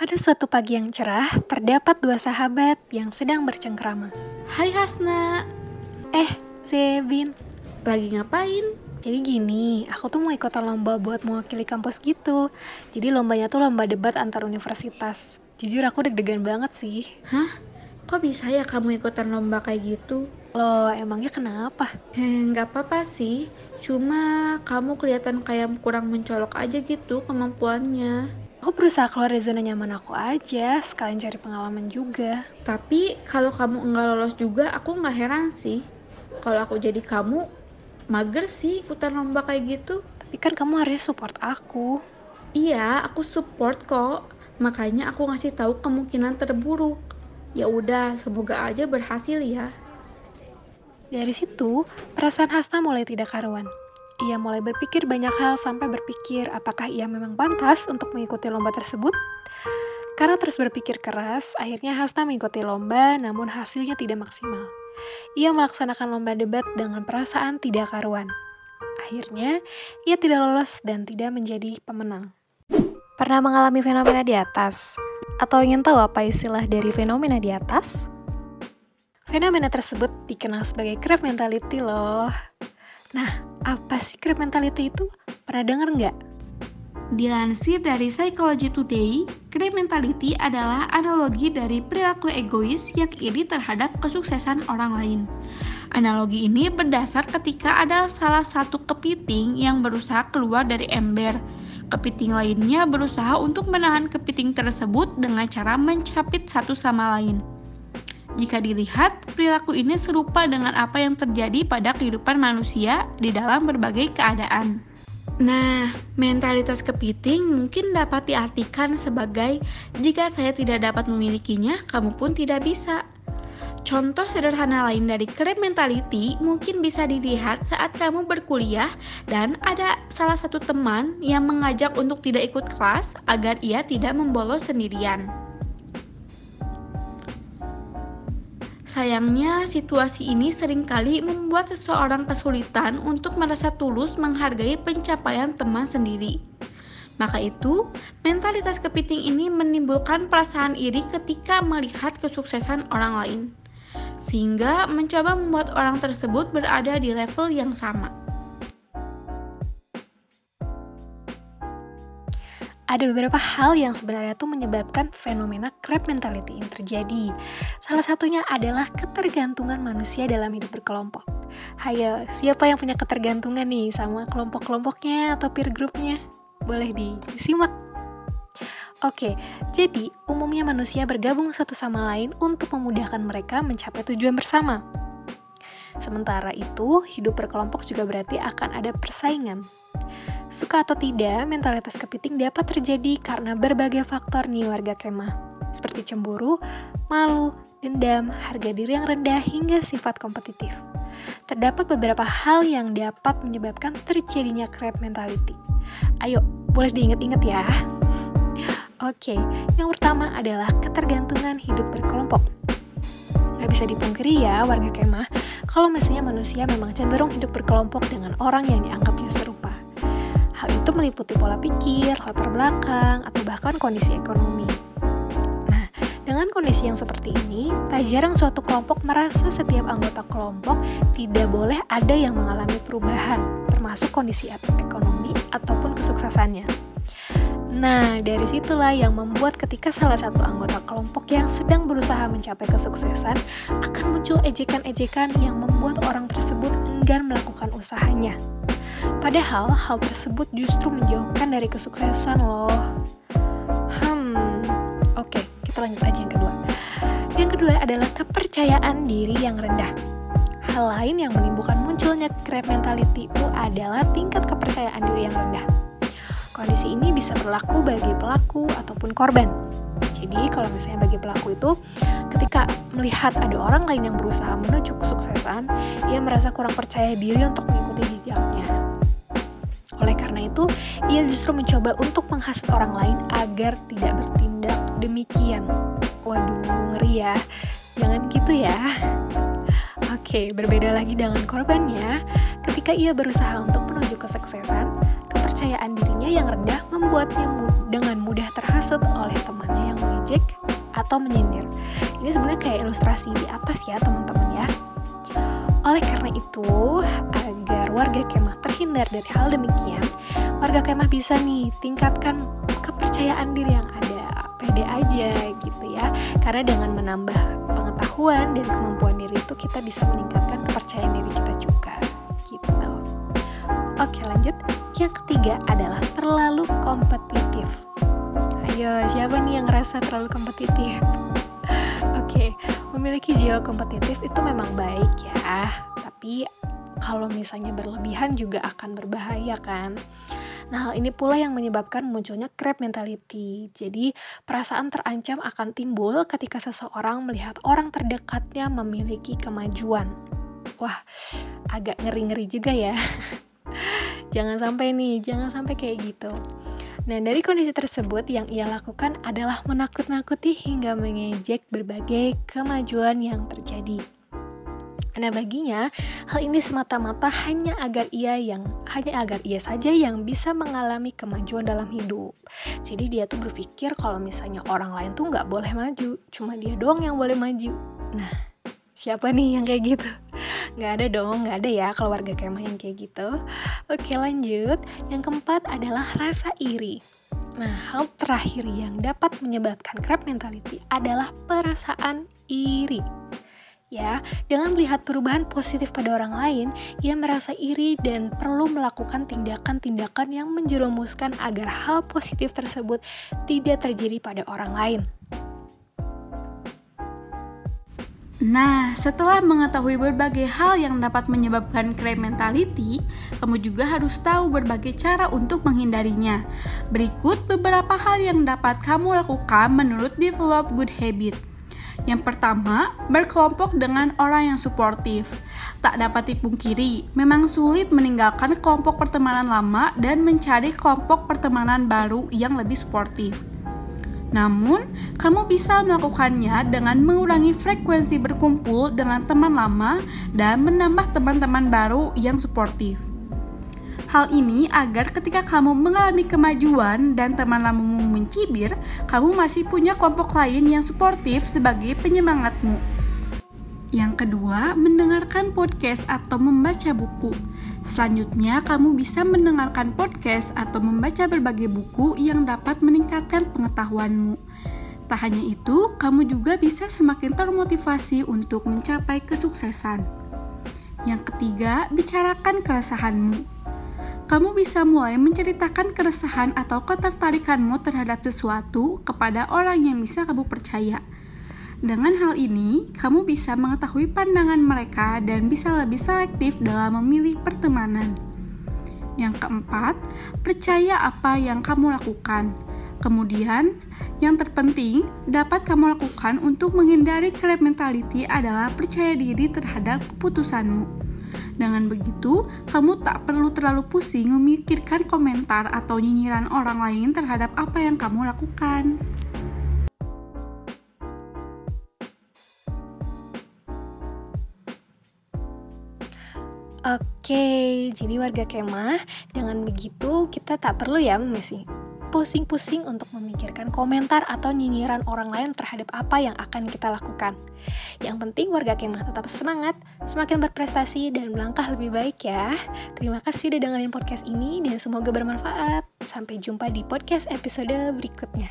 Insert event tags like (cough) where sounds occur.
Pada suatu pagi yang cerah, terdapat dua sahabat yang sedang bercengkrama. Hai Hasna, Eh, Zebin. lagi ngapain? Jadi gini, aku tuh mau ikutan lomba buat mewakili kampus gitu. Jadi lombanya tuh lomba debat antar universitas. Jujur aku deg-degan banget sih. Hah? Kok bisa ya kamu ikutan lomba kayak gitu? Loh, emangnya kenapa? Eh, nggak apa-apa sih. Cuma kamu kelihatan kayak kurang mencolok aja gitu kemampuannya. Aku berusaha keluar dari zona nyaman aku aja, sekalian cari pengalaman juga. Tapi kalau kamu nggak lolos juga, aku nggak heran sih. Kalau aku jadi kamu, mager sih ikutan lomba kayak gitu. Tapi kan kamu harus support aku. Iya, aku support kok. Makanya aku ngasih tahu kemungkinan terburuk. Ya udah, semoga aja berhasil ya. Dari situ, perasaan Hasna mulai tidak karuan. Ia mulai berpikir banyak hal sampai berpikir apakah ia memang pantas untuk mengikuti lomba tersebut. Karena terus berpikir keras, akhirnya Hasna mengikuti lomba namun hasilnya tidak maksimal. Ia melaksanakan lomba debat dengan perasaan tidak karuan. Akhirnya, ia tidak lolos dan tidak menjadi pemenang. Pernah mengalami fenomena di atas? Atau ingin tahu apa istilah dari fenomena di atas? Fenomena tersebut dikenal sebagai crab mentality loh. Nah, apa sih crab mentality itu? Pernah denger nggak? Dilansir dari Psychology Today, crab mentality adalah analogi dari perilaku egois yang iri terhadap kesuksesan orang lain. Analogi ini berdasar ketika ada salah satu kepiting yang berusaha keluar dari ember. Kepiting lainnya berusaha untuk menahan kepiting tersebut dengan cara mencapit satu sama lain. Jika dilihat, perilaku ini serupa dengan apa yang terjadi pada kehidupan manusia di dalam berbagai keadaan. Nah, mentalitas kepiting mungkin dapat diartikan sebagai jika saya tidak dapat memilikinya, kamu pun tidak bisa. Contoh sederhana lain dari crab mentality mungkin bisa dilihat saat kamu berkuliah dan ada salah satu teman yang mengajak untuk tidak ikut kelas agar ia tidak membolos sendirian. Sayangnya, situasi ini sering kali membuat seseorang kesulitan untuk merasa tulus menghargai pencapaian teman sendiri. Maka itu, mentalitas kepiting ini menimbulkan perasaan iri ketika melihat kesuksesan orang lain, sehingga mencoba membuat orang tersebut berada di level yang sama. Ada beberapa hal yang sebenarnya tuh menyebabkan fenomena crab mentality ini terjadi. Salah satunya adalah ketergantungan manusia dalam hidup berkelompok. Hayo, siapa yang punya ketergantungan nih sama kelompok-kelompoknya atau peer groupnya? Boleh di- disimak. Oke, jadi umumnya manusia bergabung satu sama lain untuk memudahkan mereka mencapai tujuan bersama. Sementara itu, hidup berkelompok juga berarti akan ada persaingan. Suka atau tidak, mentalitas kepiting dapat terjadi karena berbagai faktor nih warga kemah, seperti cemburu, malu, dendam, harga diri yang rendah, hingga sifat kompetitif. Terdapat beberapa hal yang dapat menyebabkan terjadinya crab mentality. Ayo, boleh diingat-ingat ya. (laughs) Oke, yang pertama adalah ketergantungan hidup berkelompok. Gak bisa dipungkiri ya warga kemah, kalau mestinya manusia memang cenderung hidup berkelompok dengan orang yang dianggapnya serupa. Hal itu meliputi pola pikir, latar belakang, atau bahkan kondisi ekonomi. Nah, dengan kondisi yang seperti ini, tak jarang suatu kelompok merasa setiap anggota kelompok tidak boleh ada yang mengalami perubahan, termasuk kondisi ekonomi ataupun kesuksesannya. Nah, dari situlah yang membuat ketika salah satu anggota kelompok yang sedang berusaha mencapai kesuksesan akan muncul ejekan-ejekan yang membuat orang tersebut enggan melakukan usahanya. Padahal hal tersebut justru menjauhkan dari kesuksesan loh. Hmm, oke, kita lanjut aja yang kedua. Yang kedua adalah kepercayaan diri yang rendah. Hal lain yang menimbulkan munculnya crab mentality itu adalah tingkat kepercayaan diri yang rendah. Kondisi ini bisa berlaku bagi pelaku ataupun korban. Jadi kalau misalnya bagi pelaku itu ketika melihat ada orang lain yang berusaha menuju kesuksesan, ia merasa kurang percaya diri untuk mengikuti jejaknya. Karena itu, ia justru mencoba untuk menghasut orang lain agar tidak bertindak demikian. Waduh, ngeri ya. Jangan gitu ya. Oke, berbeda lagi dengan korbannya. Ketika ia berusaha untuk menuju kesuksesan, kepercayaan dirinya yang rendah membuatnya mudah dengan mudah terhasut oleh temannya yang mengejek atau menyindir. Ini sebenarnya kayak ilustrasi di atas ya teman-teman ya. Oleh karena itu, warga kemah terhindar dari hal demikian, warga kemah bisa nih tingkatkan kepercayaan diri yang ada, pede aja gitu ya. Karena dengan menambah pengetahuan dan kemampuan diri itu kita bisa meningkatkan kepercayaan diri kita juga gitu. Oke lanjut, yang ketiga adalah terlalu kompetitif. Ayo, siapa nih yang ngerasa terlalu kompetitif? (laughs) Oke, memiliki jiwa kompetitif itu memang baik ya, tapi kalau misalnya berlebihan juga akan berbahaya kan. Nah, hal ini pula yang menyebabkan munculnya crab mentality. Jadi, perasaan terancam akan timbul ketika seseorang melihat orang terdekatnya memiliki kemajuan. Wah, agak ngeri-ngeri juga ya. (laughs) jangan sampai nih, jangan sampai kayak gitu. Nah, dari kondisi tersebut yang ia lakukan adalah menakut-nakuti hingga mengejek berbagai kemajuan yang terjadi. Nah, baginya hal ini semata-mata hanya agar ia yang hanya agar ia saja yang bisa mengalami kemajuan dalam hidup. Jadi dia tuh berpikir kalau misalnya orang lain tuh nggak boleh maju, cuma dia doang yang boleh maju. Nah, siapa nih yang kayak gitu? Nggak ada dong, nggak ada ya keluarga kemah yang kayak gitu. Oke lanjut, yang keempat adalah rasa iri. Nah, hal terakhir yang dapat menyebabkan crab mentality adalah perasaan iri. Ya, dengan melihat perubahan positif pada orang lain, ia merasa iri dan perlu melakukan tindakan-tindakan yang menjerumuskan agar hal positif tersebut tidak terjadi pada orang lain. Nah, setelah mengetahui berbagai hal yang dapat menyebabkan crave mentality, kamu juga harus tahu berbagai cara untuk menghindarinya. Berikut beberapa hal yang dapat kamu lakukan menurut develop good habit. Yang pertama, berkelompok dengan orang yang suportif. Tak dapat dipungkiri, memang sulit meninggalkan kelompok pertemanan lama dan mencari kelompok pertemanan baru yang lebih suportif. Namun, kamu bisa melakukannya dengan mengurangi frekuensi berkumpul dengan teman lama dan menambah teman-teman baru yang suportif. Hal ini agar ketika kamu mengalami kemajuan dan teman lamamu mencibir, kamu masih punya kelompok lain yang suportif sebagai penyemangatmu. Yang kedua, mendengarkan podcast atau membaca buku. Selanjutnya, kamu bisa mendengarkan podcast atau membaca berbagai buku yang dapat meningkatkan pengetahuanmu. Tak hanya itu, kamu juga bisa semakin termotivasi untuk mencapai kesuksesan. Yang ketiga, bicarakan keresahanmu. Kamu bisa mulai menceritakan keresahan atau ketertarikanmu terhadap sesuatu kepada orang yang bisa kamu percaya dengan hal ini, kamu bisa mengetahui pandangan mereka dan bisa lebih selektif dalam memilih pertemanan. Yang keempat, percaya apa yang kamu lakukan. Kemudian, yang terpenting dapat kamu lakukan untuk menghindari crab mentality adalah percaya diri terhadap keputusanmu. Dengan begitu, kamu tak perlu terlalu pusing memikirkan komentar atau nyinyiran orang lain terhadap apa yang kamu lakukan. Oke, jadi warga kemah, dengan begitu kita tak perlu ya masih pusing-pusing untuk memikirkan komentar atau nyinyiran orang lain terhadap apa yang akan kita lakukan. Yang penting warga kemah tetap semangat, semakin berprestasi dan melangkah lebih baik ya. Terima kasih udah dengerin podcast ini dan semoga bermanfaat. Sampai jumpa di podcast episode berikutnya.